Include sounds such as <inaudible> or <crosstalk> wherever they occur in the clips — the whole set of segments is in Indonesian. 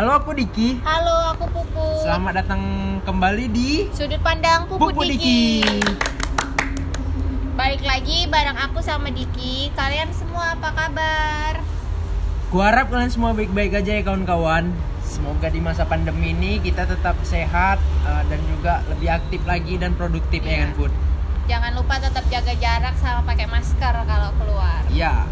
Halo aku Diki. Halo, aku Pupu. Selamat datang kembali di Sudut pandang Pupu, Pupu Diki. Diki. Balik lagi bareng aku sama Diki. Kalian semua apa kabar? Gua harap kalian semua baik-baik aja ya kawan-kawan. Semoga di masa pandemi ini kita tetap sehat eh, dan juga lebih aktif lagi dan produktif ya Iya. kan Put? Jangan lupa tetap jaga jarak sama pakai masker kalau keluar. Iya.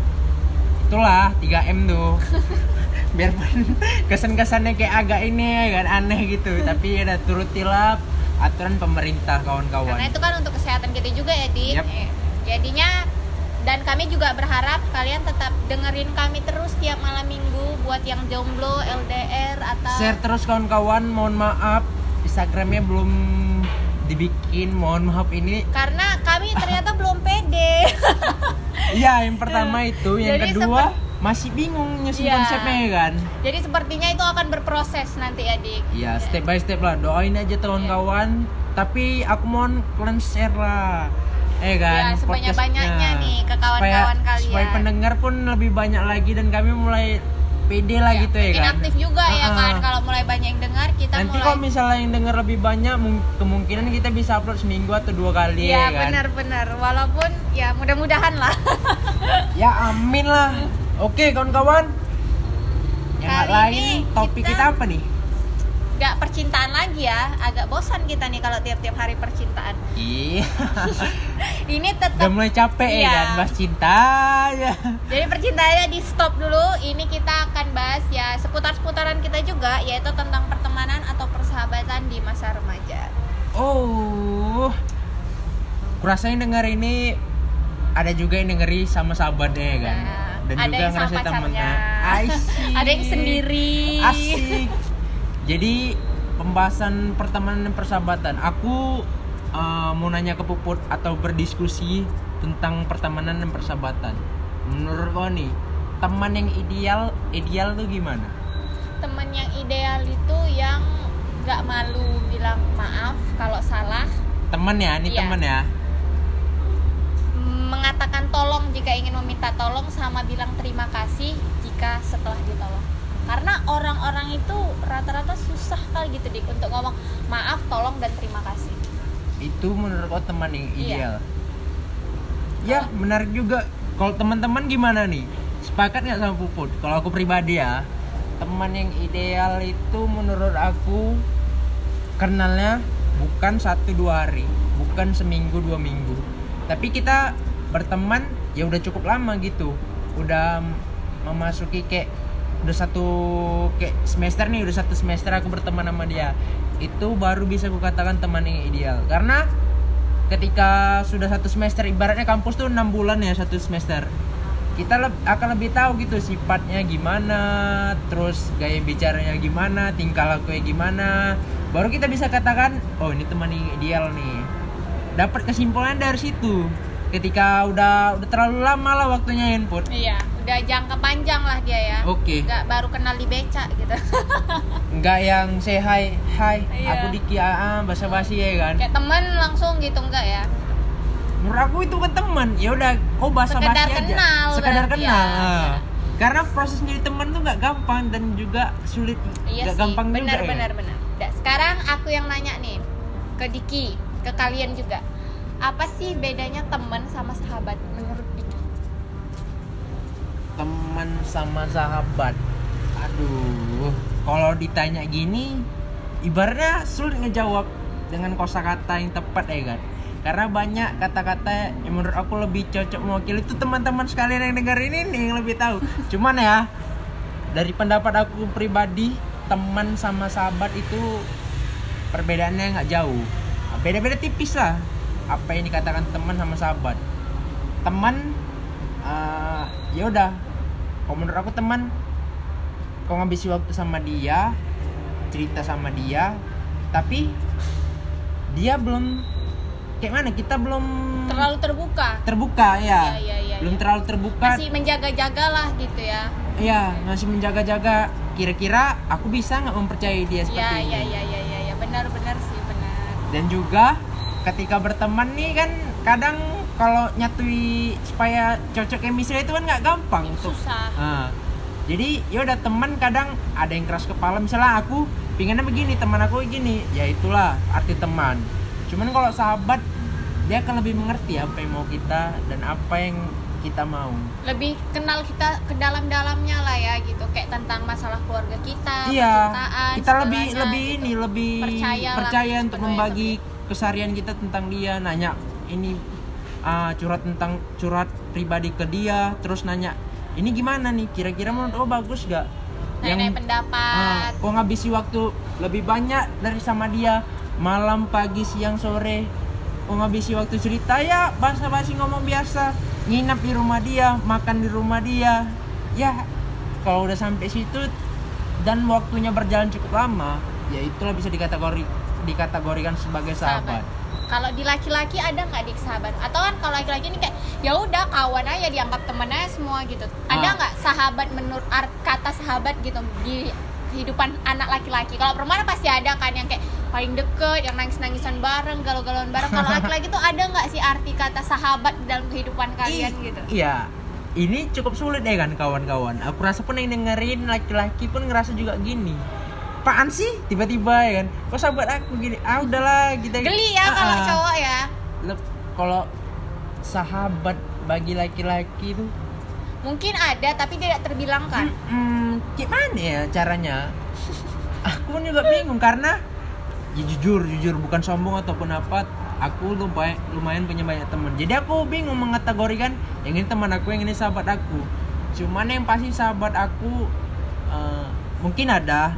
Itulah 3M tuh. <laughs> Biarpun kesan-kesannya kayak agak ini ya kan aneh gitu, tapi ya udah turutilah aturan pemerintah kawan-kawan. Karena itu kan untuk kesehatan kita juga ya, Dik. Yap. Eh, Jadinya dan kami juga berharap kalian tetap dengerin kami terus tiap malam minggu buat yang jomblo, LDR atau Share terus kawan-kawan, mohon maaf Instagramnya belum dibikin, mohon maaf ini karena kami ternyata belum pede. <laughs> Iya yang pertama itu, yang Jadi kedua masih bingung nyusun Iya. konsepnya ya kan Jadi sepertinya itu akan berproses nanti ya, Dik. Iya step by step lah, doain aja kawan-kawan Tapi aku mohon kalian share lah Eh kan, Ya, sebanyak-banyaknya podcastnya. nih ke kawan-kawan kalian. Supaya pendengar pun lebih banyak lagi dan kami mulai pede lah Ya, gitu ya kan aktif juga ya Ah-ah. kan kalau mulai banyak yang dengar kita Nanti mulai kalau misalnya yang denger lebih banyak, mung- kemungkinan kita bisa upload seminggu atau dua kali ya, Iya kan benar-benar walaupun ya mudah-mudahan lah Ya amin lah. <laughs> Oke kawan-kawan. Yang Kali lain ini topik kita... kita- apa nih? Gak percintaan lagi ya agak bosan kita nih kalau tiap-tiap hari percintaan Iya. <laughs> ini Udah tetap mulai capek ya kan bahas cinta ya. jadi percintaannya di stop dulu ini kita akan bahas ya seputar-seputaran kita juga yaitu tentang pertemanan atau persahabatan di masa remaja Oh. Kurasain denger ini ada juga yang dengeri sama sahabatnya ya kan. Nah, Dan ada juga yang sama pacarnya. Asik. <laughs> ada yang sendiri Asik. Jadi pembahasan pertemanan dan persahabatan. Aku eh, mau nanya ke Puput atau berdiskusi tentang pertemanan dan persahabatan. Menurut kau nih, teman yang ideal ideal tuh gimana? teman yang ideal itu yang gak malu bilang maaf kalau salah Teman ya, ini Iya. teman ya. Mengatakan tolong jika ingin meminta tolong sama bilang terima kasih jika setelah ditolong karena orang-orang itu rata-rata susah kali gitu dik untuk ngomong maaf tolong dan terima kasih Itu menurut kau teman yang Iya. ideal. Ya, menarik juga. Kalau teman-teman gimana nih? Sepakat nggak sama Puput? Kalau aku pribadi ya, teman yang ideal itu menurut aku kenalnya bukan satu dua hari, bukan seminggu dua minggu, tapi kita berteman ya udah cukup lama gitu, udah memasuki kayak udah satu kayak semester nih udah satu semester aku berteman sama dia. Itu baru bisa kukatakan teman yang ideal. Karena ketika sudah satu semester ibaratnya kampus tuh enam bulan ya satu semester. Kita leb- akan lebih tahu gitu sifatnya gimana terus gaya bicaranya gimana tingkah lakunya gimana. Baru kita bisa katakan oh ini teman yang ideal nih. Dapat kesimpulan dari situ ketika udah udah terlalu lama lah waktunya input iya udah jangka panjang lah dia ya oke nggak baru kenal di beca gitu <laughs> nggak yang say hi hi Iya. aku Diki ah basa basi ya kan kayak temen langsung gitu enggak ya menurut aku itu kan teman ya udah kau basa basi Sekedar aja kenal sekedar kenal ya. ah. karena proses jadi teman tuh nggak gampang dan juga sulit Iya nggak sih, gampang benar juga ya. benar benar. Nah, sekarang aku yang nanya nih ke Diki, ke kalian juga. Apa sih bedanya teman sama sahabat menurut Diki? teman sama sahabat. Aduh kalau ditanya gini ibaratnya sulit ngejawab dengan kosakata yang tepat ya kan karena banyak kata-kata yang menurut aku lebih cocok mewakili itu teman-teman sekalian yang dengar ini nih yang lebih tahu. Cuman ya dari pendapat aku pribadi teman sama sahabat itu perbedaannya nggak jauh. Beda-beda tipis lah apa yang dikatakan teman sama sahabat teman eh, ya udah kalau menurut aku teman kau ngabisi waktu sama dia cerita sama dia tapi dia belum kayak mana kita belum Terlalu terbuka. terbuka ya, Iya, iya, iya, belum iya. terlalu terbuka Masih menjaga-jaga lah gitu ya. Iya, masih menjaga-jaga. Kira-kira aku bisa nggak mempercayai dia seperti Iya, ini? iya, iya, iya, iya, ya. benar-benar sih benar. Dan juga ketika berteman nih kan kadang kalau nyatui supaya cocok chemistry itu kan nggak gampang untuk Susah. Nah, jadi ya udah teman kadang ada yang keras kepala misalnya aku pinginnya begini teman aku gini ya itulah arti teman. Cuman kalau sahabat dia akan lebih mengerti apa yang mau kita dan apa yang kita mau. Lebih kenal kita ke dalam-dalamnya lah ya gitu. Kayak tentang masalah keluarga kita iya. percintaan, kita lebih lebih gitu. ini lebih Percaya percaya untuk membagi keseharian kita tentang dia nanya ini ah, curhat tentang curhat pribadi ke dia terus nanya ini gimana nih? Kira-kira menurut oh bagus gak nanya pendapat. ah, kok ngabisi waktu lebih banyak dari sama dia malam pagi siang sore. Kok ngabisi waktu cerita ya basa-basi ngomong biasa. Nginap di rumah dia makan di rumah dia. Ya kalau udah sampai situ dan waktunya berjalan cukup lama ya itulah bisa dikategori dikategorikan sebagai sahabat, Kalau di laki-laki ada nggak dik sahabat? Atau kan kalau laki-laki ini kayak ya udah kawan aja dianggap temen aja semua gitu. Ada Ah. nggak sahabat menurut art kata sahabat gitu di kehidupan anak laki-laki? Kalau perempuan pasti ada kan yang kayak paling deket, yang nangis-nangisan bareng, galau-galauan bareng. Kalau laki-laki tuh ada nggak sih arti kata sahabat dalam kehidupan kalian Ih, gitu? Iya. Ini cukup sulit deh kan kawan-kawan. Aku rasa pun yang dengerin laki-laki pun ngerasa juga gini. Apaan sih tiba-tiba ya kan? Kok sahabat aku gini? Ah udahlah kita Geli ya Ah, kalau ah. cowok ya. Kalau sahabat bagi laki-laki itu Mungkin ada tapi tidak terbilang kan. Hmm, gimana ya caranya? Aku pun juga bingung karena ya jujur jujur bukan sombong ataupun apa. Aku lumayan lumayan punya banyak teman. Jadi aku bingung mengategorikan yang ini teman aku, yang ini sahabat aku. Cuman yang pasti sahabat aku eh, mungkin ada.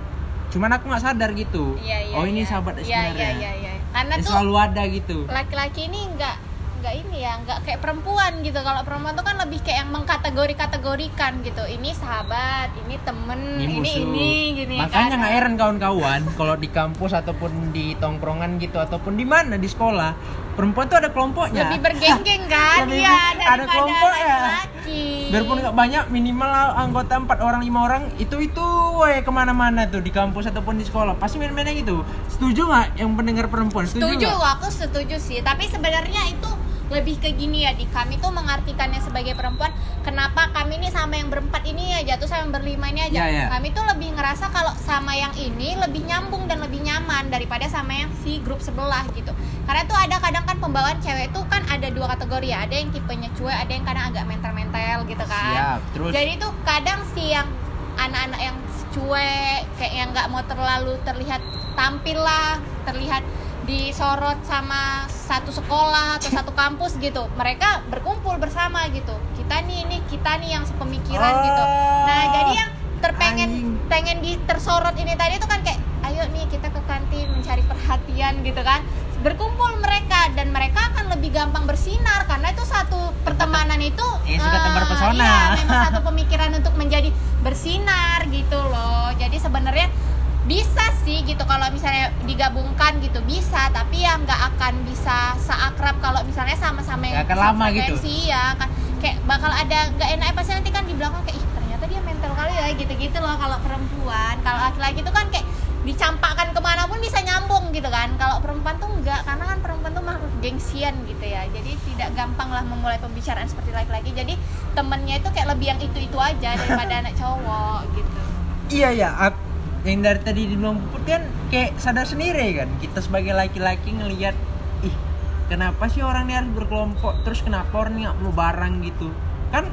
Cuman aku nggak sadar gitu. Iya iya. oh ini iya. sahabat Iya sebenarnya. iya iya iya. Karena Ya, tuh selalu ada gitu. laki-laki ini nggak nggak ini ya nggak kayak perempuan gitu kalau perempuan tuh kan lebih kayak yang mengkategori kategorikan gitu ini sahabat ini temen ini musuh. ini gini Makanya kan. nggak heran kawan-kawan kalau di kampus ataupun di tongkrongan gitu ataupun di mana di sekolah perempuan tuh ada kelompoknya. lebih bergenggeng kan <laughs> Lebih- ya ada kelompok ya. Biarpun nggak banyak minimal anggota empat orang lima orang itu itu weh ke mana-mana tuh di kampus ataupun di sekolah pasti main-mainnya gitu. Setuju nggak yang pendengar perempuan? Setuju, setuju aku setuju sih tapi sebenarnya itu lebih ke gini ya di kami tuh mengartikannya sebagai perempuan kenapa kami ini sama yang berempat ini ya jatuh sama yang berlima ini aja. Iya, iya. kami tuh lebih ngerasa kalau sama yang ini lebih nyambung dan lebih nyaman daripada sama yang si grup sebelah gitu. Karena tuh ada kadang kan pembawaan cewek tuh kan ada dua kategori ya. Ada yang tipenya cuek ada yang kadang agak mental-mental gitu kan. Siap. Terus? Jadi tuh kadang si yang anak-anak yang cuek kayak yang nggak mau terlalu terlihat tampil lah terlihat disorot sama satu sekolah atau satu kampus gitu. Mereka berkumpul bersama gitu. Kita nih ini kita nih yang sepemikiran Oh, gitu. Nah jadi yang terpengen anjing. pengen di tersorot ini tadi tuh kan kayak ayo nih kita ke kantin mencari perhatian gitu kan. Berkumpul mereka dan mereka akan lebih gampang bersinar karena itu satu pertemanan itu Eh, eh, tebar pesona. iya, memang satu <laughs> pemikiran untuk menjadi bersinar gitu loh. Jadi sebenarnya bisa sih gitu kalau misalnya digabungkan gitu bisa. Tapi ya nggak akan bisa seakrab kalau misalnya sama-sama yang akan lama gitu. ya kan kayak bakal ada nggak enak pasti nanti kan di belakang kayak ih ternyata dia mental kali ya gitu-gitu loh kalau perempuan. Kalau laki-laki itu kan kayak dicampakkan ke mana pun bisa nyambung gitu kan. Kalau perempuan tuh enggak karena kan perempuan tuh makhluk gengsian gitu ya. Jadi tidak gampang lah memulai pembicaraan seperti laki-laki. Jadi temennya itu kayak lebih yang itu-itu aja daripada <laughs> anak cowok gitu. Iya ya, yang dari tadi dibilang Puput kan kayak sadar sendiri kan. Kita sebagai laki-laki ngelihat ih kenapa sih orang ini harus berkelompok? Terus kenapa orang ini nggak mau bareng gitu? Kan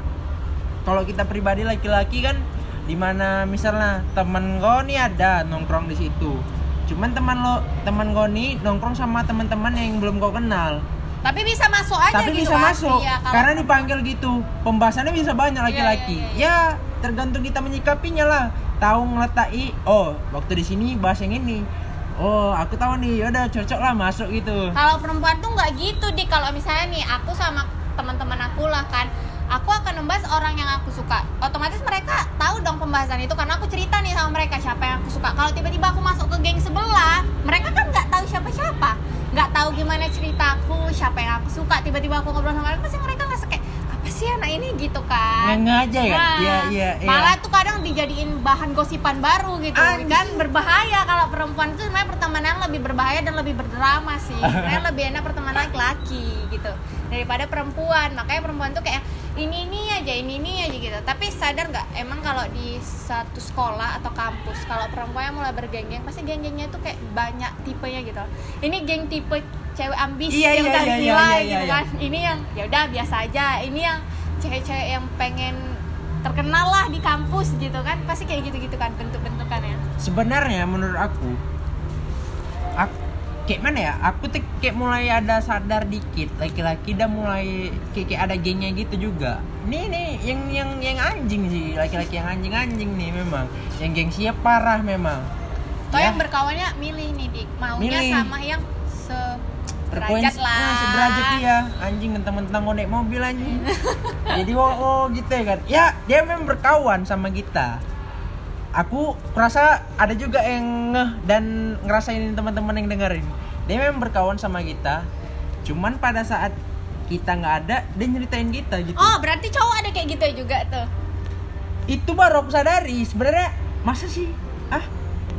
kalau kita pribadi laki-laki kan di mana misalnya temen kau nih ada nongkrong di situ. Cuman teman lo teman kau nih nongkrong sama teman-teman yang belum kau kenal. Tapi bisa masuk aja tapi gitu bisa masuk. Iya, kalau karena dipanggil gitu. Pembahasannya bisa banyak Iya, laki-laki. iya, ya tergantung kita menyikapinya lah tahu ngeletai oh waktu di sini bahas yang ini. Oh aku tahu nih yaudah cocok lah masuk gitu. Kalau perempuan tuh nggak gitu di. Kalau misalnya nih aku sama teman-teman aku lah kan aku akan membahas orang yang aku suka. Otomatis mereka tahu dong pembahasan itu karena aku cerita nih sama mereka siapa yang aku suka. Kalau tiba-tiba aku masuk ke geng sebelah mereka kan nggak tahu siapa-siapa. Nggak tahu gimana ceritaku siapa yang aku suka. Tiba-tiba aku ngobrol sama mereka pasti mereka apa sih anak ini gitu kan. Nggak aja ya? Nah, iya iya iya. malah tuh kadang dijadiin bahan gosipan baru gitu. Anjing. kan berbahaya kalau perempuan itu sebenarnya pertemanan lebih berbahaya dan lebih berdrama sih. <laughs> Sebenarnya lebih enak pertemanan laki-laki gitu daripada perempuan. Makanya perempuan tuh kayak ini ini aja ini ini aja gitu. Tapi sadar nggak emang kalau di satu sekolah atau kampus kalau perempuan yang mulai bergeng-geng pasti geng-gengnya tuh kayak banyak tipenya gitu. Ini geng tipe cewek ambis Iya, yang iya, cari iya, iya, nilai iya, gitu iya. kan. Ini yang ya udah biasa aja. Ini yang cewek-cewek yang pengen terkenal lah di kampus gitu kan. Pasti kayak gitu-gitu kan bentuk-bentukannya sebenarnya menurut aku aku kayak mana ya? Aku tuh kayak mulai ada sadar dikit. Laki-laki udah mulai kayak, kayak ada gengnya gitu juga. Nih nih yang yang yang anjing sih. Laki-laki yang anjing anjing nih memang. Yang gengsinya parah memang. Toh Ya, yang berkawannya milih nih dik. Maunya Milih. sama yang frekuensi- lah. nah, sederajat dia anjing mentang-mentang mau naik mobil anjing. <laughs> Jadi oh, oh gitu ya kan. Ya dia memang berkawan sama kita. Aku kurasa ada juga yang ngeh dan ngerasain teman-teman yang dengerin. Dia memang berkawan sama kita. Cuman pada saat kita nggak ada dia nyeritain kita gitu. Oh, berarti cowok ada kayak gitu juga tuh. itu baru aku sadari sebenarnya masa sih? Ah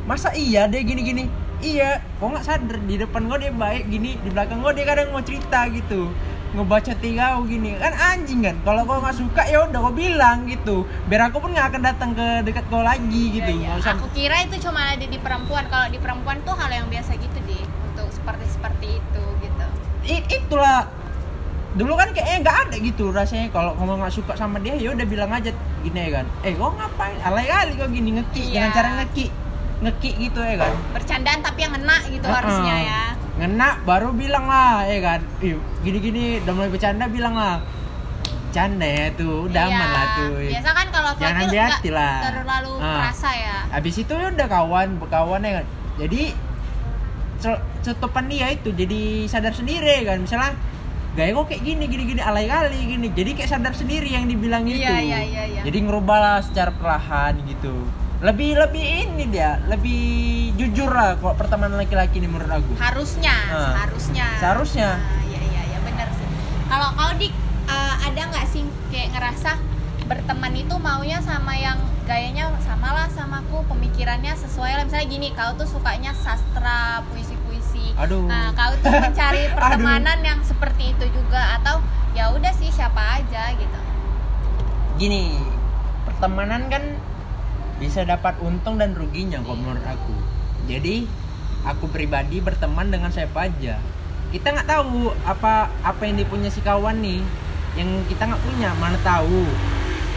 masa iya dia gini-gini iya kok nggak sadar? Di depan gue dia baik gini di belakang gue dia kadang mau cerita gitu. Ngebaca tiga gini. Kan anjing kan kalau kau nggak suka ya udah kau bilang gitu. Biar aku pun nggak akan datang ke dekat kau lagi gitu. Iya, iya. Nggak usah Aku kira itu cuma ada di perempuan. Kalau di perempuan tuh hal yang biasa gitu deh untuk seperti seperti itu gitu. I- itulah. Dulu kan kayaknya nggak ada gitu rasanya. Kalau kamu nggak suka sama dia ya udah bilang aja gini ya kan. Eh kok ngapain? Alay kali kok gini ngeki. Iya. dengan cara ngeki ngeki gitu ya kan Bercandaan tapi yang ngena gitu Heeh. harusnya ya. ngena baru bilang lah ya kan gini-gini udah mulai bercanda bilang lah canda ya tuh udah Iya. aman lah tuh Biasa kan kalau Jangan ambil nggak hati lah. terlalu Ah. perasa ya. habis itu ya udah kawan berkawan ya kan jadi ce- cetupan dia itu jadi sadar sendiri kan misalnya gaya kok kayak gini gini gini alay kali gini jadi kayak sadar sendiri yang dibilang itu Iya, iya, iya, iya. jadi ngerubah lah secara perlahan gitu lebih lebih ini dia lebih jujur lah kok pertemanan laki-laki ini menurut aku Harusnya, Ah. seharusnya. Seharusnya. Nah, iya iya iya benar sih. Kalau kau dik eh, ada nggak sih kayak ngerasa berteman itu maunya sama yang gayanya sama lah sama aku pemikirannya sesuai lah misalnya gini kau tuh sukanya sastra puisi-puisi Aduh. nah kau tuh <laughs> mencari Aduh. pertemanan yang seperti itu juga atau ya udah sih siapa aja gitu gini pertemanan kan bisa dapat untung dan ruginya kok menurut aku. Jadi aku pribadi berteman dengan siapa aja. Kita nggak tahu apa apa yang dipunya si kawan nih. Yang kita nggak punya mana tahu.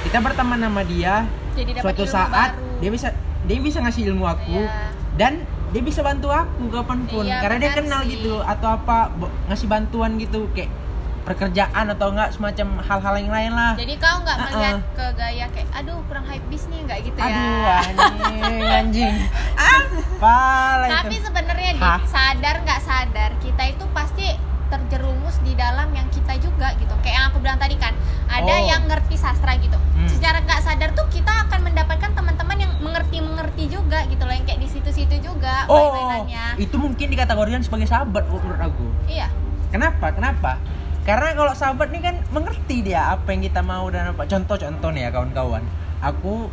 Kita berteman sama dia jadi dapat suatu saat baru. dia bisa dia bisa ngasih ilmu aku. Iya. dan dia bisa bantu aku kapan pun. Iya, karena dia kenal sih. gitu atau apa ngasih bantuan gitu kayak pekerjaan atau enggak semacam hal-hal yang lain lah jadi kau nggak Ah, melihat ah. ke gaya kayak aduh kurang hype bis nih nggak gitu Aduh, ya anjing, <laughs> anjing. Apa lah Tapi sebenarnya sadar nggak sadar kita itu pasti terjerumus di dalam yang kita juga gitu. Kayak yang aku bilang tadi kan, ada Oh. yang ngerti sastra gitu. Hmm. Secara nggak sadar tuh kita akan mendapatkan teman-teman yang mengerti-mengerti juga gitu loh, yang kayak di situ-situ juga Oh, main-mainannya. itu mungkin dikategorikan sebagai sahabat menurut aku. Iya. Kenapa? Kenapa? Karena kalau sahabat nih kan mengerti dia apa yang kita mau dan apa. Contoh-contoh nih ya kawan-kawan. Aku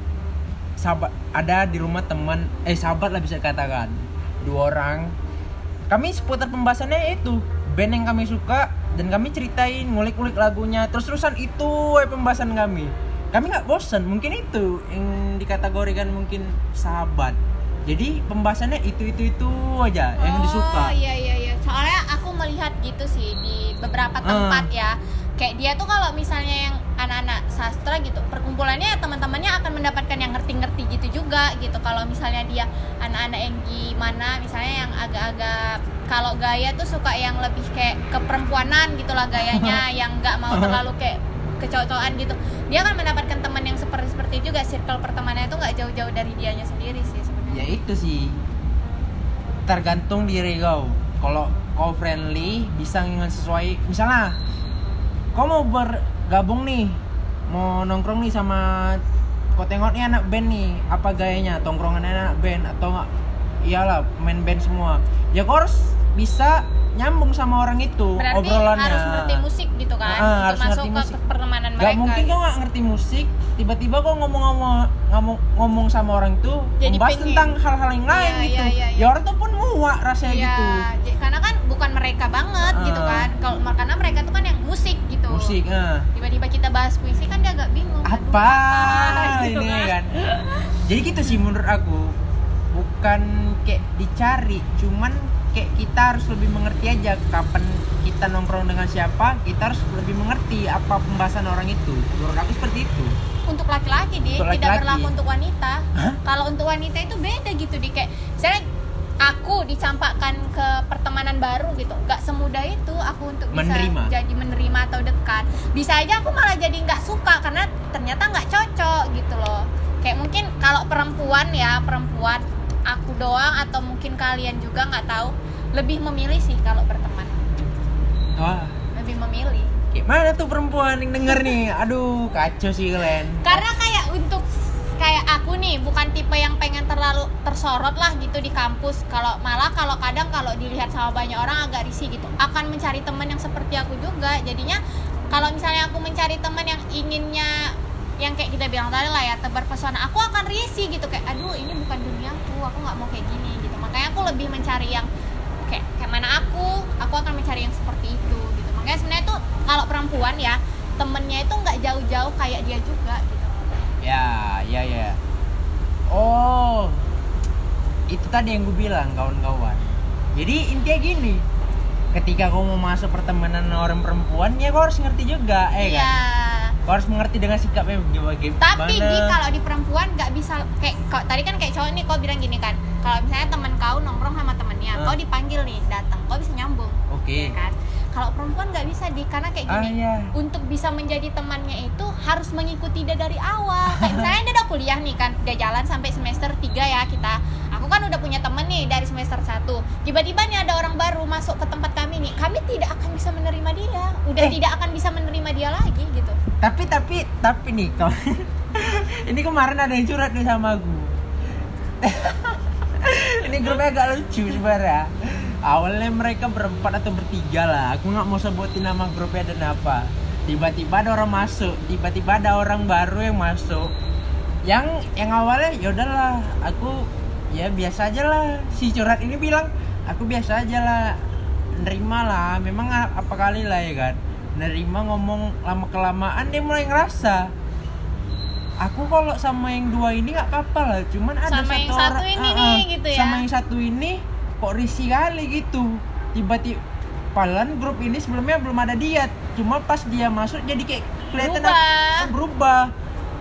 sahabat ada di rumah teman eh sahabat lah bisa dikatakan. Dua orang. Kami seputar pembahasannya itu. Band yang kami suka dan kami ceritain ngulik-ngulik lagunya. Terus-terusan itu eh, pembahasan kami. Kami nggak bosan mungkin itu yang dikategorikan mungkin sahabat. Jadi pembahasannya itu itu itu aja yang oh, disuka. iya iya iya. Soalnya melihat gitu sih di beberapa Ah. tempat ya. Kayak dia tuh kalau misalnya yang anak-anak sastra gitu, perkumpulannya teman-temannya akan mendapatkan yang ngerti-ngerti gitu juga gitu. Kalau misalnya dia anak-anak yang gimana, misalnya yang agak-agak kalau gaya tuh suka yang lebih kayak keperempuanan gitulah gayanya, <laughs> yang nggak mau terlalu kayak kecowok-cowokan gitu. Dia akan mendapatkan teman yang seperti seperti juga. Circle pertemanannya tuh nggak jauh-jauh dari dianya sendiri sih sebenarnya. ya itu sih tergantung diri kau kalau kau friendly bisa dengan sesuai misalnya kau mau bergabung nih mau nongkrong nih sama kau tengok nih anak band nih apa gayanya tongkrongan anak band atau enggak iyalah main band semua ya kau harus bisa nyambung sama orang itu Berarti obrolannya harus ngerti musik gitu kan Ah, untuk harus masuk ngerti ke musik. pertemanan Gak mereka. mungkin gitu. kau nggak ngerti musik, tiba-tiba kau ngomong-ngomong ngomong, ngomong sama orang itu Jadi membahas pengen. tentang hal-hal yang lain Iya, gitu. iya, iya, iya. Ya orang tuh pun muak rasanya Iya, gitu. j- karena kan bukan mereka banget Ah. gitu kan. Kalau karena mereka tuh kan yang musik gitu. Musik ah. tiba-tiba kita bahas puisi kan dia agak bingung. Apa? <laughs> Gitu ini kan. jadi gitu sih menurut aku. Bukan kayak dicari cuman kayak kita harus lebih mengerti aja kapan kita nongkrong dengan siapa kita harus lebih mengerti apa pembahasan orang itu. Menurut aku seperti itu. Untuk laki-laki di Untuk tidak laki-laki. berlaku untuk wanita. Hah? kalau untuk wanita itu beda gitu di kayak misalnya aku dicampakkan ke pertemanan baru gitu. Nggak semudah itu aku untuk bisa Menerima. jadi menerima atau dekat. Bisa aja aku malah jadi nggak suka karena ternyata nggak cocok gitu loh. Kayak mungkin kalau perempuan ya perempuan aku doang atau mungkin kalian juga nggak tahu lebih memilih sih kalau berteman. Wah. Lebih memilih. Kayak mana tuh perempuan yang denger nih? Aduh kacau sih kalian. Karena kayak nih bukan tipe yang pengen terlalu tersorot lah gitu di kampus. Kalau malah kalau kadang kalau dilihat sama banyak orang agak risih gitu. Akan mencari teman yang seperti aku juga. Jadinya kalau misalnya aku mencari teman yang inginnya yang kayak kita bilang tadi lah ya tebar pesona aku akan risih gitu. Kayak aduh ini bukan duniaku aku nggak mau kayak gini gitu. Makanya aku lebih mencari yang kayak kayak mana aku aku akan mencari yang seperti itu gitu. Makanya sebenarnya tuh kalau perempuan ya temennya itu nggak jauh-jauh kayak dia juga gitu. Ya ya ya oh itu tadi yang gue bilang kawan-kawan jadi intinya gini ketika kau mau masuk pertemanan orang perempuan ya kau harus ngerti juga eh kan Iya. kau harus mengerti dengan sikapnya bagaimana Tapi di kalau di perempuan nggak bisa kayak kau tadi kan kayak cowok nih kau bilang gini kan. Kalau misalnya teman kau nongkrong sama temennya, Hmm. kau dipanggil nih datang, kau bisa nyambung. oke ya kan? Kalau perempuan nggak bisa di karena kayak ah gini. ya Untuk bisa menjadi temannya itu harus mengikuti dia dari awal. Kayak misalnya dia udah kuliah nih kan, dia jalan sampai semester 3 ya kita. Aku kan udah punya temen nih dari semester 1 Tiba-tiba nih ada orang baru masuk ke tempat kami nih Kami tidak akan bisa menerima dia Udah Eh. tidak akan bisa menerima dia lagi gitu tapi tapi tapi nih kau <laughs> ini kemarin ada yang curhat nih sama aku <laughs> ini grupnya agak lucu sebenarnya awalnya mereka berempat atau bertiga lah. Aku nggak mau sebutin nama grupnya dan apa. Tiba-tiba ada orang masuk. Tiba-tiba ada orang baru yang masuk. Yang yang awalnya ya udahlah aku ya biasa aja lah. Si curhat ini bilang aku biasa aja lah nerima lah. Memang apa kali lah ya kan. Nerima ngomong lama kelamaan dia mulai ngerasa aku kalau sama yang dua ini nggak apa-apa lah cuman ada Sama satu yang satu orang ini ah, nih, gitu ya. sama yang satu ini kok risih kali gitu tiba-tiba Padahal grup ini sebelumnya belum ada dia cuma pas dia masuk jadi kayak kelihatan Berubah. aku- berubah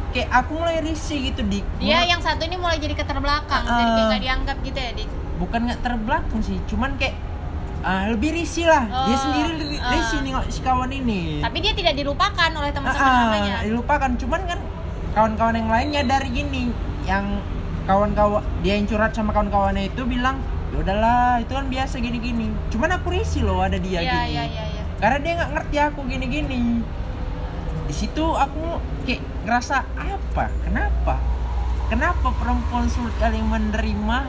kayak aku mulai risih gitu di Dia Menurut- yang satu ini mulai jadi keterbelakang, Ah. jadi kayak nggak dianggap gitu ya, Dik. bukan nggak terbelakang sih cuman kayak ah, lebih risih lah dia Oh, sendiri lebih ah. risih nih si kawan ini Tapi dia tidak dilupakan oleh Ah, teman-teman ah, lamanya. dilupakan cuman kan kawan-kawan yang lainnya dari gini yang kawan-kawan dia yang curhat sama kawan-kawannya itu bilang ya udahlah itu kan biasa gini-gini. Cuman aku risih loh ada dia Iya, gini. iya, iya, iya. karena dia nggak ngerti aku gini-gini. Di situ aku kayak ngerasa apa? Kenapa? Kenapa perempuan sulit kali menerima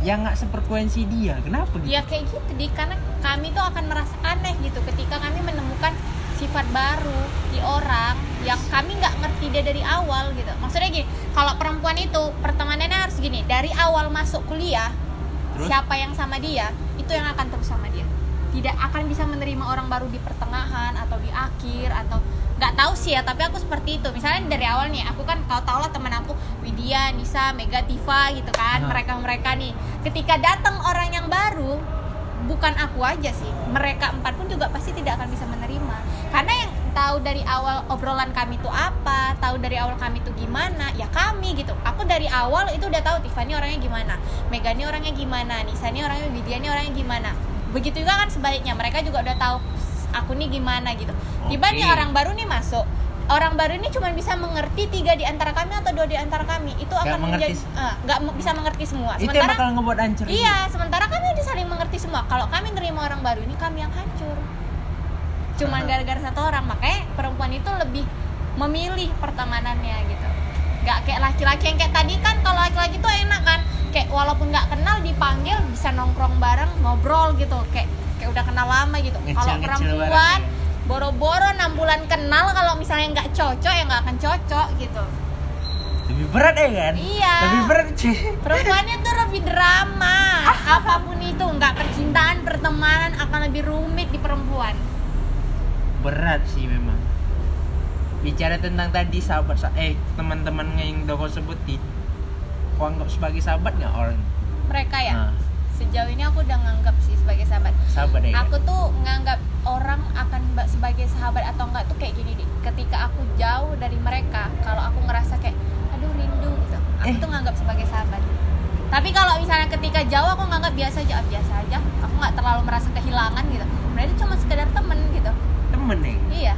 yang nggak seperkuensi dia? Kenapa gitu? Ya kayak gitu, Dik. Karena kami tuh akan merasa aneh gitu ketika kami menemukan sifat baru di orang yang kami nggak ngerti dia dari awal gitu. Maksudnya gini, kalau perempuan itu pertemanannya harus gini, dari awal masuk kuliah Terus? siapa yang sama dia, itu yang akan terus sama dia. Tidak akan bisa menerima orang baru di pertengahan atau di akhir atau nggak tahu sih ya tapi aku seperti itu misalnya dari awal nih aku kan kau tau lah teman aku Widya, Nisa, Mega, Tifa gitu kan Aha. mereka mereka nih ketika datang orang yang baru bukan aku aja sih mereka empat pun juga pasti tidak akan bisa menerima karena yang tahu dari awal obrolan kami itu apa tahu dari awal kami itu gimana ya kami gitu. Aku dari awal itu udah tahu Tiffany orangnya gimana Mega ini orangnya gimana Nisa ini orangnya Widya ini orangnya gimana. Begitu juga kan sebaliknya mereka juga udah tahu aku nih gimana gitu. Tiba nih orang baru nih masuk. Orang baru ini cuma bisa mengerti tiga di antara kami atau dua di antara kami. Itu Nggak akan mengerti. menjadi eh, nggak me- bisa mengerti semua. Itu yang sementara bakal ngebuat hancur Iya, sementara kami udah saling mengerti semua. Kalau kami nerima orang baru ini kami yang hancur. Cuman gara-gara satu orang, makanya perempuan itu lebih memilih pertemanannya gitu. Gak kayak laki-laki yang kayak tadi kan kalau laki-laki tuh enak kan, kayak walaupun nggak kenal dipanggil bisa nongkrong bareng, ngobrol gitu, kayak kayak udah kenal lama gitu. Kalau perempuan ya. boro-boro 6 bulan kenal kalau misalnya nggak cocok ya nggak akan cocok gitu. lebih berat ya kan Iya. lebih berat sih Perempuannya tuh lebih drama. <laughs> Apa pun itu, nggak percintaan, pertemanan akan lebih rumit di perempuan. Berat sih memang bicara tentang tadi sahabat sa- eh teman-teman yang kau sebutin kau anggap sebagai sahabat nggak orang Mereka ya. Nah, Sejauh ini aku udah nganggap sih sebagai sahabat. sahabat ya? Aku tuh nganggap orang akan ba- sebagai sahabat atau enggak tuh kayak gini nih. Ketika aku jauh dari mereka, kalau aku ngerasa kayak aduh rindu gitu, aku Eh. tuh nganggap sebagai sahabat. Tapi kalau misalnya ketika jauh aku nganggap biasa aja, ah, biasa aja. Aku nggak terlalu merasa kehilangan gitu. Berarti cuma sekedar temen gitu. Nih Iya.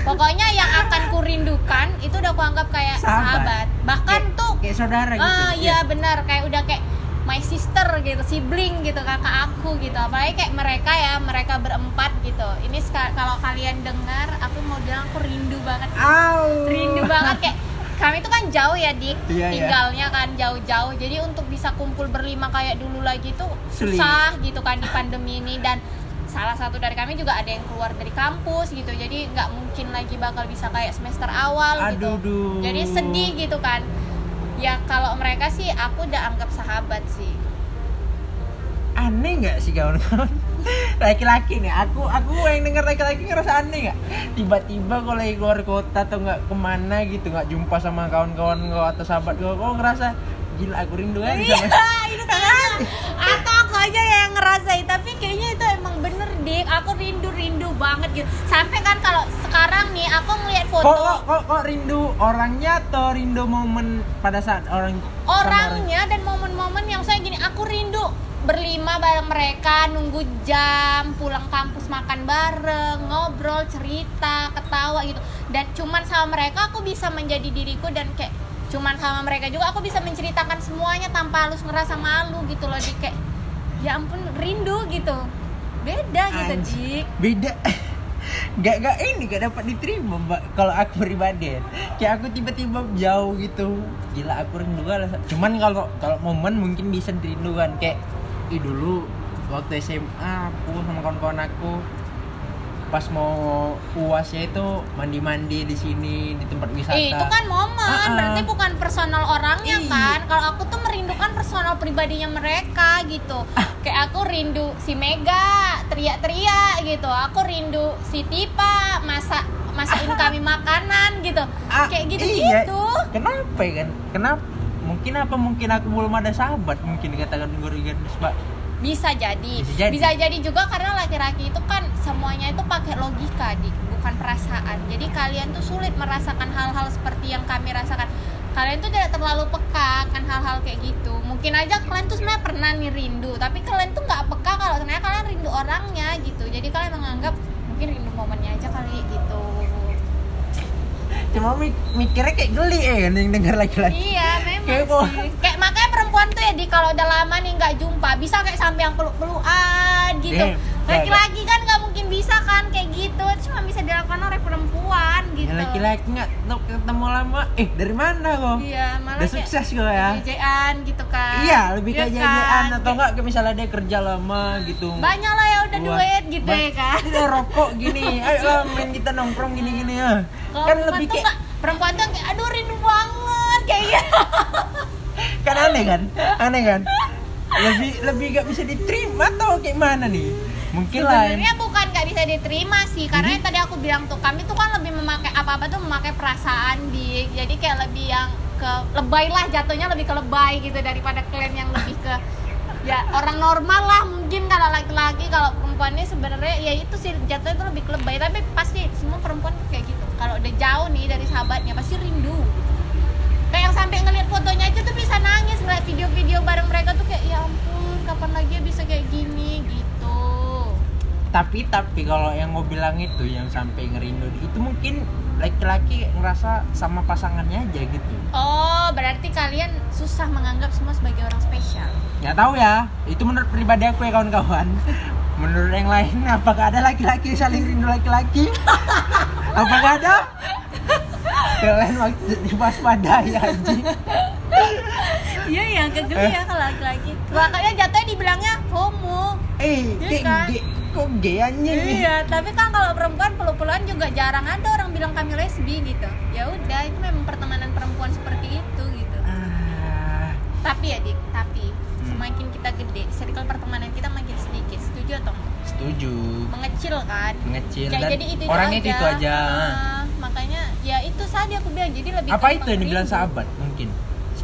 Pokoknya yang akan kurindukan itu udah aku anggap kayak Sahabat. sahabat. Bahkan Kayak- tuh kayak saudara gitu ah iya benar kayak udah kayak my sister gitu, sibling gitu kakak aku gitu. Apalagi kayak mereka ya, mereka berempat gitu. Ini kalau kalian dengar, aku mau bilang aku rindu banget. Au. Rindu banget kayak kami tuh kan jauh ya dik Iya, iya. tinggalnya kan jauh-jauh jadi untuk bisa kumpul berlima kayak dulu lagi tuh Sulit. susah gitu kan di pandemi ini dan salah satu dari kami juga ada yang keluar dari kampus gitu. Jadi nggak mungkin lagi bakal bisa kayak semester awal gitu. Aduh, duh. jadi sedih gitu kan. Ya kalau mereka sih aku udah anggap sahabat sih. Aneh nggak sih kawan-kawan? <laughs> Laki-laki nih aku aku yang denger laki-laki ngerasa aneh nggak? Tiba-tiba kalau lagi keluar kota atau nggak ke mana gitu nggak jumpa sama kawan-kawan kau atau sahabat kau kau ngerasa gila aku rindu kan iya sama itu kan <laughs> atau aku aja yang ngerasain tapi kayaknya itu emang bener dik aku rindu rindu banget gitu. Sampai kan kalau sekarang nih aku ngeliat foto kok kok, kok rindu orangnya atau rindu momen pada saat orang? orangnya dan momen-momen yang saya gini aku rindu berlima bareng mereka nunggu jam pulang kampus makan bareng ngobrol cerita ketawa gitu. Dan cuman sama mereka aku bisa menjadi diriku dan kayak cuman sama mereka juga aku bisa menceritakan semuanya tanpa harus ngerasa malu gitu loh di kayak ya ampun rindu gitu beda gitu dik beda <laughs> gak gak ini gak dapat diterima mbak kalau aku pribadi ya. kayak aku tiba-tiba jauh gitu gila aku rindu lah cuman kalau kalau momen mungkin bisa dirindukan kayak ih dulu waktu SMA aku sama kawan-kawan aku pas mau uasnya itu mandi-mandi di sini di tempat wisata Eh, itu kan momen, Ah, ah. berarti bukan personal orangnya Iya. kan. Kalau aku tuh merindukan personal pribadinya mereka gitu. Ah. Kayak aku rindu si Mega teriak-teriak gitu. Aku rindu si Tipa masak masakin <laughs> kami makanan gitu. Ah, Kayak iya. gitu-gitu. kenapa ya kan kenapa mungkin apa mungkin aku belum ada sahabat mungkin dikatakan Gorigan sebab Bisa jadi. Bisa jadi. juga karena laki-laki itu kan semuanya itu pakai logika, Dik, bukan perasaan. Jadi kalian tuh sulit merasakan hal-hal seperti yang kami rasakan. Kalian tuh tidak terlalu peka kan hal-hal kayak gitu. Mungkin aja kalian tuh sebenarnya pernah nih rindu, tapi kalian tuh nggak peka kalau sebenarnya kalian rindu orangnya gitu. Jadi kalian menganggap mungkin rindu momennya aja kali gitu. cuma mik- mikirnya kayak geli ya kan yang dengar laki-laki Iya, memang Kayak sih. Kayak makanya perempuan tuh ya di kalau udah lama nih nggak jumpa, bisa kayak sampai yang peluk-pelukan gitu. Iya, Laki-laki gitu, cuma bisa dilakukan oleh perempuan gitu. Laki-laki nggak tuh ketemu lama. Eh dari mana kok Iya, malah udah sukses kok ya? Jejean gitu kan. iya lebih Iya kayak kan? jajan atau enggak misalnya dia kerja lama gitu. Banyak lah ya udah duit gitu ya kan. Udah rokok <laughs> gini. Ayo lah main kita nongkrong gini gini ya kan lebih kayak perempuan tuh kayak aduh rindu banget kayak gitu. <laughs> kan aneh kan? Aneh kan? Lebih lebih gak bisa diterima atau kayak mana nih? Mungkin lah Sebenarnya bukan nggak bisa diterima sih, karena yang tadi aku bilang tuh kami tuh kan lebih memakai apa apa tuh memakai perasaan di, jadi kayak lebih yang ke lebay lah jatuhnya lebih ke lebay gitu daripada kalian yang lebih ke ya orang normal lah mungkin kalau laki-laki kalau perempuannya sebenarnya ya itu sih jatuhnya itu lebih ke lebay. Tapi pasti semua perempuan kayak gitu. Kalau udah jauh nih dari sahabatnya pasti rindu. Kayak yang sampai ngeliat fotonya aja tuh bisa nangis ngeliat video-video bareng mereka tuh kayak ya ampun kapan lagi ya bisa kayak gini? Gitu tapi tapi kalau yang mau bilang itu yang sampai ngerindu itu mungkin laki-laki ngerasa sama pasangannya aja gitu Oh, berarti kalian susah menganggap semua sebagai orang spesial. nggak tahu ya itu menurut pribadi aku ya kawan-kawan <laughs> menurut yang lain apakah ada laki-laki saling rindu laki-laki <laughs> apakah ada kalian waktu diwaspadai anjing <laughs> Iya ya, kegeli ya kalau laki-laki. Makanya jatuhnya dibilangnya homo. eh kayak kan? Kayak- kok gay anjing Iya, tapi kan kalau perempuan peluk-pelukan juga jarang ada orang bilang kami lesbi gitu. Ya udah, itu memang pertemanan perempuan seperti itu gitu. ah Tapi ya dik, tapi Hmm. semakin kita gede, circle pertemanan kita makin sedikit. Setuju atau enggak? setuju Mengecil kan? mengecil Ya, dan jadi itu orangnya itu, itu aja Ah, makanya ya itu saja aku bilang jadi lebih apa itu yang dibilang sahabat mungkin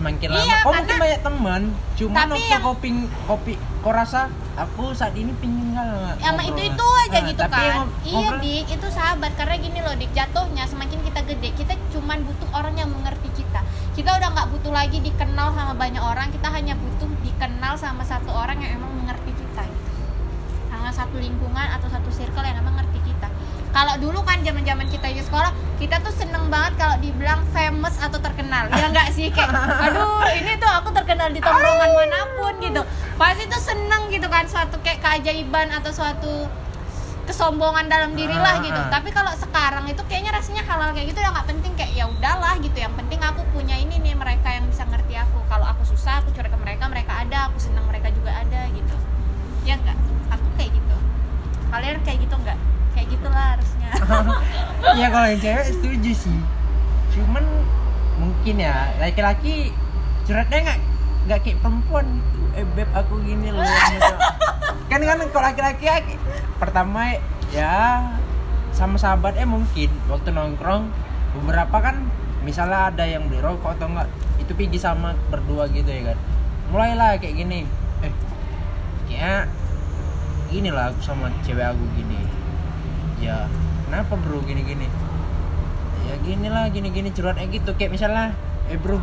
semakin lama. Iya, oh mungkin banyak teman cuma Tapi waktu yang- kau ping kopi kau rasa aku saat ini pingin nggak sama itu itu aja Ah, gitu tapi kan iya dik itu sahabat. Karena gini loh dik jatuhnya semakin kita gede kita cuman butuh orang yang mengerti kita. Kita udah nggak butuh lagi dikenal sama banyak orang kita hanya butuh dikenal sama satu orang yang emang mengerti kita. Gitu sama satu lingkungan atau satu circle yang emang ngerti kita. Kalau dulu kan zaman zaman kita di sekolah kita tuh seneng banget kalau dibilang famous atau terkenal. Ya nggak sih? Kayak aduh ini tuh aku terkenal di tongkrongan mana pun gitu. Pasti tuh seneng gitu kan suatu kayak keajaiban atau suatu kesombongan dalam diri lah gitu. Ah. tapi kalau sekarang itu kayaknya rasanya halal kayak gitu udah nggak penting kayak ya udahlah gitu. Yang penting aku punya ini nih mereka yang bisa ngerti aku. Kalau aku susah aku curhat ke mereka mereka ada. Aku senang mereka juga ada gitu. Ya enggak aku kayak gitu. Kalian kayak gitu enggak kayak gitulah <laughs> ya kalau yang cewek setuju sih. Cuman mungkin ya laki-laki curhatnya nggak nggak kayak perempuan gitu. Eh beb aku gini loh gitu. <laughs> kan kan kalau laki-laki pertama ya sama sahabat eh mungkin. Waktu nongkrong beberapa kan misalnya ada yang beli rokok atau enggak itu pergi sama berdua gitu ya kan. Mulailah kayak gini. Eh kayak gini lah aku sama cewek aku gini. Ya kenapa bro? Gini gini ya gini lah gini gini curhatnya gitu. Kayak misalnya eh bro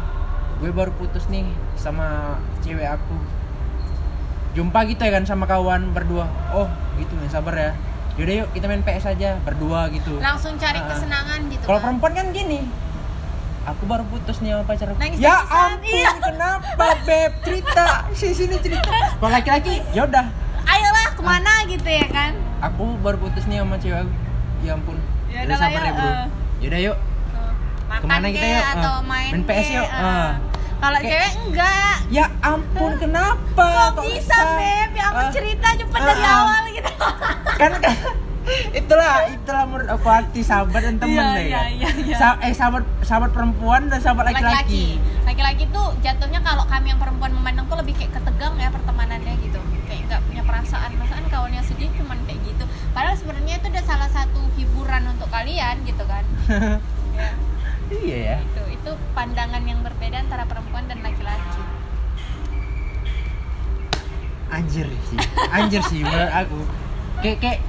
gue baru putus nih sama cewek aku. Jumpa gitu ya kan sama kawan berdua. Oh gitu ya sabar ya. Yaudah yuk kita main PS aja berdua gitu. Langsung cari Ah. kesenangan gitu kalau kan. perempuan kan gini. Aku baru putus nih sama pacar aku. Nangis ya ampun iya. <laughs> kenapa beb? Cerita sini sini cerita. Kalau laki-laki yaudah ayolah ke mana gitu ya kan? Aku baru putus nih sama cewek aku ya ampun Ya udah sabar ya bro eh. yaudah yuk makan Ke mana kita yuk? atau Ah, main, main PS yuk. ah. Ah. kalau cewek enggak ya ampun kenapa kok bisa beb ya aku Ah. cerita cepet Ah, dari ah. awal gitu kan kan itulah itulah menurut aku arti sahabat dan teman Iya, deh iya, kan. iya, iya. Sa- eh sahabat sahabat perempuan dan sahabat laki-laki laki-laki tuh jatuhnya kalau kami yang perempuan memandang tuh lebih kayak ketegang ya pertemanannya gitu kayak nggak punya perasaan perasaan kawannya sedih cuman kayak gitu padahal sebenarnya itu udah salah satu hiburan untuk kalian gitu kan. Ya <laughs> iya ya. Itu itu pandangan yang berbeda antara perempuan dan laki-laki. Anjir sih anjir sih menurut aku. Kayak kayak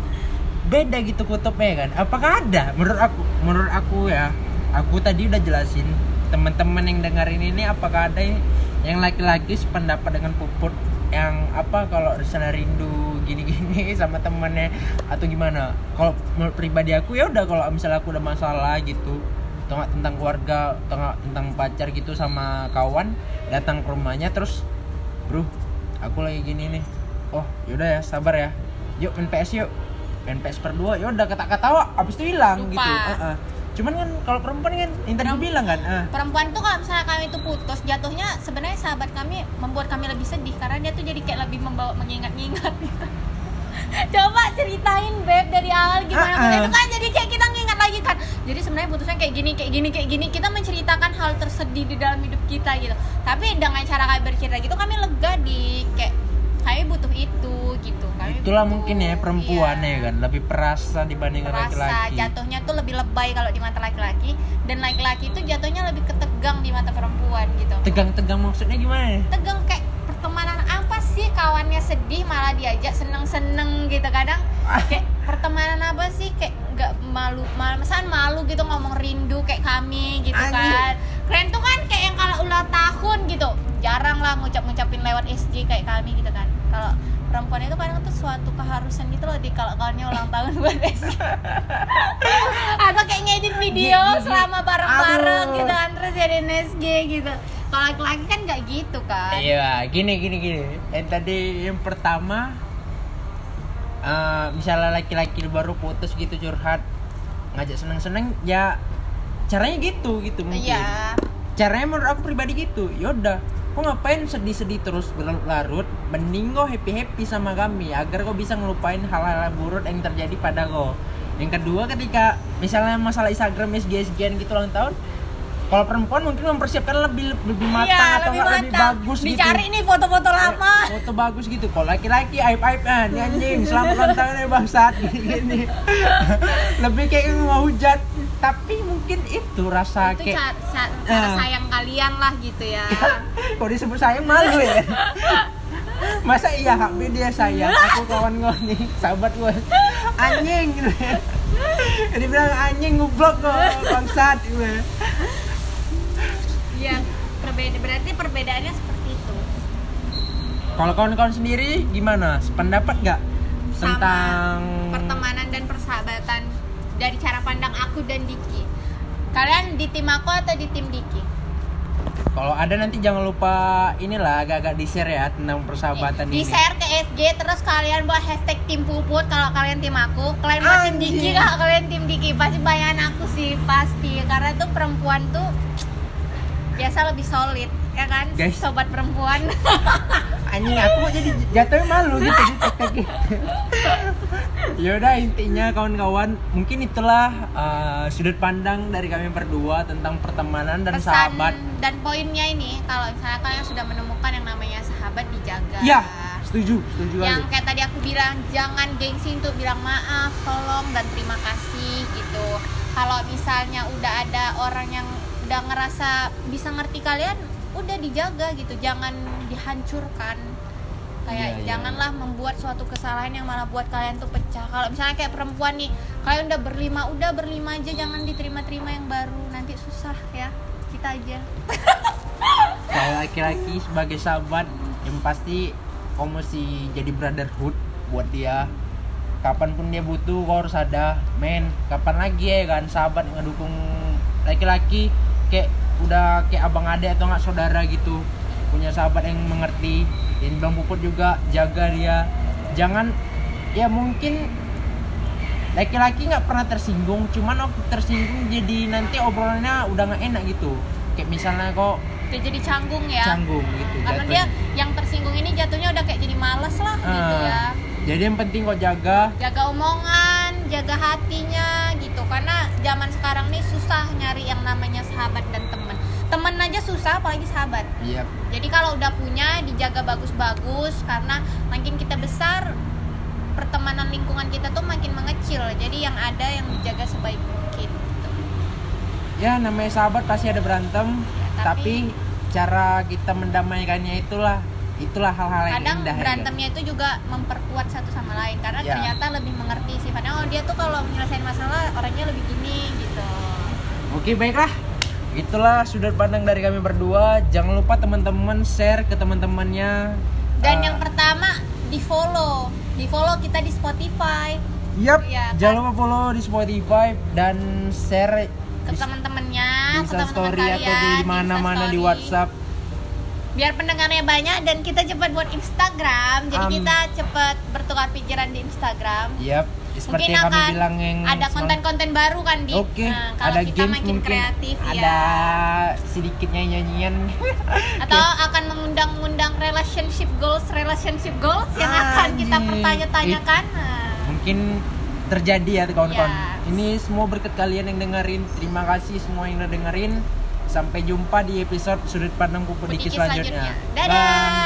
beda gitu kutubnya kan. Apakah ada? Menurut aku menurut aku ya aku tadi udah jelasin teman-teman yang dengerin ini apakah ada yang laki-laki sependapat dengan puput yang apa kalau misalnya rindu gini-gini <laughs> sama temannya atau gimana. Kalau menurut pribadi aku ya udah kalau misalnya aku udah masalah gitu nggak tentang keluarga nggak tentang pacar gitu sama kawan datang ke rumahnya terus bro aku lagi gini nih. Oh yaudah ya sabar ya. Yuk main PS yuk. Main PS berdua yaudah kata ketawa abis itu hilang gitu. Heeh. Cuman kan kalau perempuan kan yang tadi bilang kan eh, perempuan tuh kalau misalnya kami itu putus jatuhnya sebenarnya sahabat kami membuat kami lebih sedih karena dia tuh jadi kayak lebih membawa mengingat-ingat. <laughs> Coba ceritain beb dari awal gimana? Ah, ah. itu kan jadi kayak kita ngingat lagi kan. Jadi sebenarnya putusnya kayak gini kayak gini kayak gini. Kita menceritakan hal tersedih di dalam hidup kita gitu. Tapi dengan cara kami bercerita gitu kami lega di kayak kami butuh itu gitu. Kami itulah butuh- mungkin ya perempuan iya ya kan lebih perasa dibandingkan rasa laki-laki. jatuhnya tuh lebih lebay kalau di mata laki-laki dan laki-laki itu jatuhnya lebih ketegang di mata perempuan gitu. Tegang-tegang maksudnya gimana tegang kayak pertemanan apa sih kawannya sedih malah diajak seneng-seneng gitu kadang <laughs> kayak pertemanan apa sih? Kayak nggak malu malu misalnya malu gitu ngomong rindu kayak kami gitu Anjir. kan. Kalian tuh kan kayak yang kalau ulang tahun gitu. Jarang lah ngucap-ngucapin lewat SG kayak kami gitu kan. Kalau perempuan itu kadang tuh suatu keharusan gitu loh di kalau kawannya ulang tahun buat SG <laughs> atau kayak ngedit video Gi- gi- selama bareng-bareng aduh. gitu kan terus jadiin SG gitu. Kalau laki-laki kan nggak gitu kan. Iya, gini gini gini. Yang tadi yang pertama eh, misalnya laki-laki baru putus gitu curhat ngajak seneng-seneng ya caranya gitu gitu mungkin. iya Caranya menurut aku pribadi gitu. Yaudah, kok ngapain sedih-sedih terus berlarut mending kau happy-happy sama kami agar kau bisa ngelupain hal-hal buruk yang terjadi pada kau yang kedua ketika misalnya masalah Instagram SG SG gitu ulang tahun kalau perempuan mungkin mempersiapkan lebih lebih matang Iya, atau lebih nggak lebih matang. bagus gitu. Dicari nih foto-foto lama. Eh, foto bagus gitu. Kalau laki-laki aib aiban anjing selamat ulang tahun ya bangsat gini <laughs> gini lebih kayak mau hujat. Tapi mungkin itu rasa itu kayak cara, cara Ah. sayang kalian lah gitu ya. <laughs> Kok disebut sayang malu ya. <laughs> Masa iya HP dia sayang? Aku kawan gue nih sahabat gue anjing gitu ya. Dia bilang anjing ngublok kok bangsat gitu ya. Perbeda berarti perbedaannya seperti itu. kalau kawan-kawan sendiri gimana sependapat nggak tentang pertemanan dan persahabatan dari cara pandang aku dan Diki. Kalian di tim aku atau di tim Diki? kalau ada nanti jangan lupa inilah agak-agak di share ya tentang persahabatan di ini share ke SG terus kalian buat hashtag tim puput kalau kalian tim aku kalian buat tim. Diki kak kalian tim Diki pasti bayangan aku sih pasti karena tuh perempuan tuh biasa lebih solid ya kan? Guys. sobat perempuan. <laughs> Anjing aku jadi jatuhnya malu gitu gitu gitu yaudah intinya kawan-kawan mungkin itulah uh, sudut pandang dari kami berdua tentang pertemanan dan pesan sahabat. dan poinnya ini kalau misalnya kalian sudah menemukan yang namanya sahabat dijaga. Ya setuju setuju yang kayak tadi aku bilang jangan gengsi untuk bilang maaf tolong dan terima kasih gitu. Kalau misalnya udah ada orang yang udah ngerasa bisa ngerti kalian udah dijaga gitu. Jangan dihancurkan. Kayak Iya, iya, janganlah membuat suatu kesalahan yang malah buat kalian tuh pecah. Kalau misalnya kayak perempuan nih kalian udah berlima udah berlima aja jangan diterima-terima yang baru. Nanti susah ya kita aja. Kalau laki-laki sebagai sahabat yang pasti kau mesti jadi brotherhood buat dia. Kapan pun dia butuh kau harus ada. Men kapan lagi ya kan sahabat ngedukung laki-laki kayak udah kayak abang adek atau nggak saudara gitu. Punya sahabat yang mengerti. Yang bilang puput juga jaga dia. Jangan ya mungkin laki-laki nggak pernah tersinggung cuman waktu tersinggung jadi nanti obrolannya udah nggak enak gitu. Kayak misalnya kok Dia jadi canggung ya. Canggung gitu karena jatuhnya. dia yang tersinggung ini jatuhnya udah kayak jadi males lah gitu Ah, ya. Jadi yang penting kok jaga. Jaga omongan jaga hatinya karena zaman sekarang nih susah nyari yang namanya sahabat dan temen. Temen aja susah apalagi sahabat. Iya. Jadi kalau udah punya dijaga bagus-bagus karena makin kita besar pertemanan lingkungan kita tuh makin mengecil. Jadi yang ada yang dijaga sebaik mungkin. Gitu. ya namanya sahabat pasti ada berantem. Tapi, tapi- cara kita mendamaikannya itulah itulah hal-hal yang kadang indah ya. berantemnya itu juga memperkuat satu sama lain karena Ya. ternyata lebih mengerti sifatnya oh dia tuh kalau menyelesaikan masalah orangnya lebih gini gitu Oke baiklah Itulah sudut pandang dari kami berdua Jangan lupa teman-teman share ke teman-temannya dan Ah, yang pertama di follow di follow kita di Spotify Yap, jangan kan? lupa follow di Spotify dan share ke teman-temannya ke teman-teman kalian atau di mana-mana di. WhatsApp. Biar pendengarnya banyak dan kita cepat buat Instagram jadi Am. kita cepat bertukar pikiran di Instagram Yap, seperti mungkin yang kami akan bilang yang ada konten-konten baru kan di Oke, Nah, kalau ada kita games makin kreatif ada ya sedikit nyanyian. atau akan mengundang-undang relationship goals relationship goals yang akan kita pertanya-tanyakan Nah, Mungkin terjadi ya kawan-kawan. Yes. Ini semua berkat kalian yang dengerin. Terima kasih semua yang udah dengerin. Sampai jumpa di episode sudut pandang Pupuk Diki Pupuk Diki selanjutnya. selanjutnya. Dadah. Bye.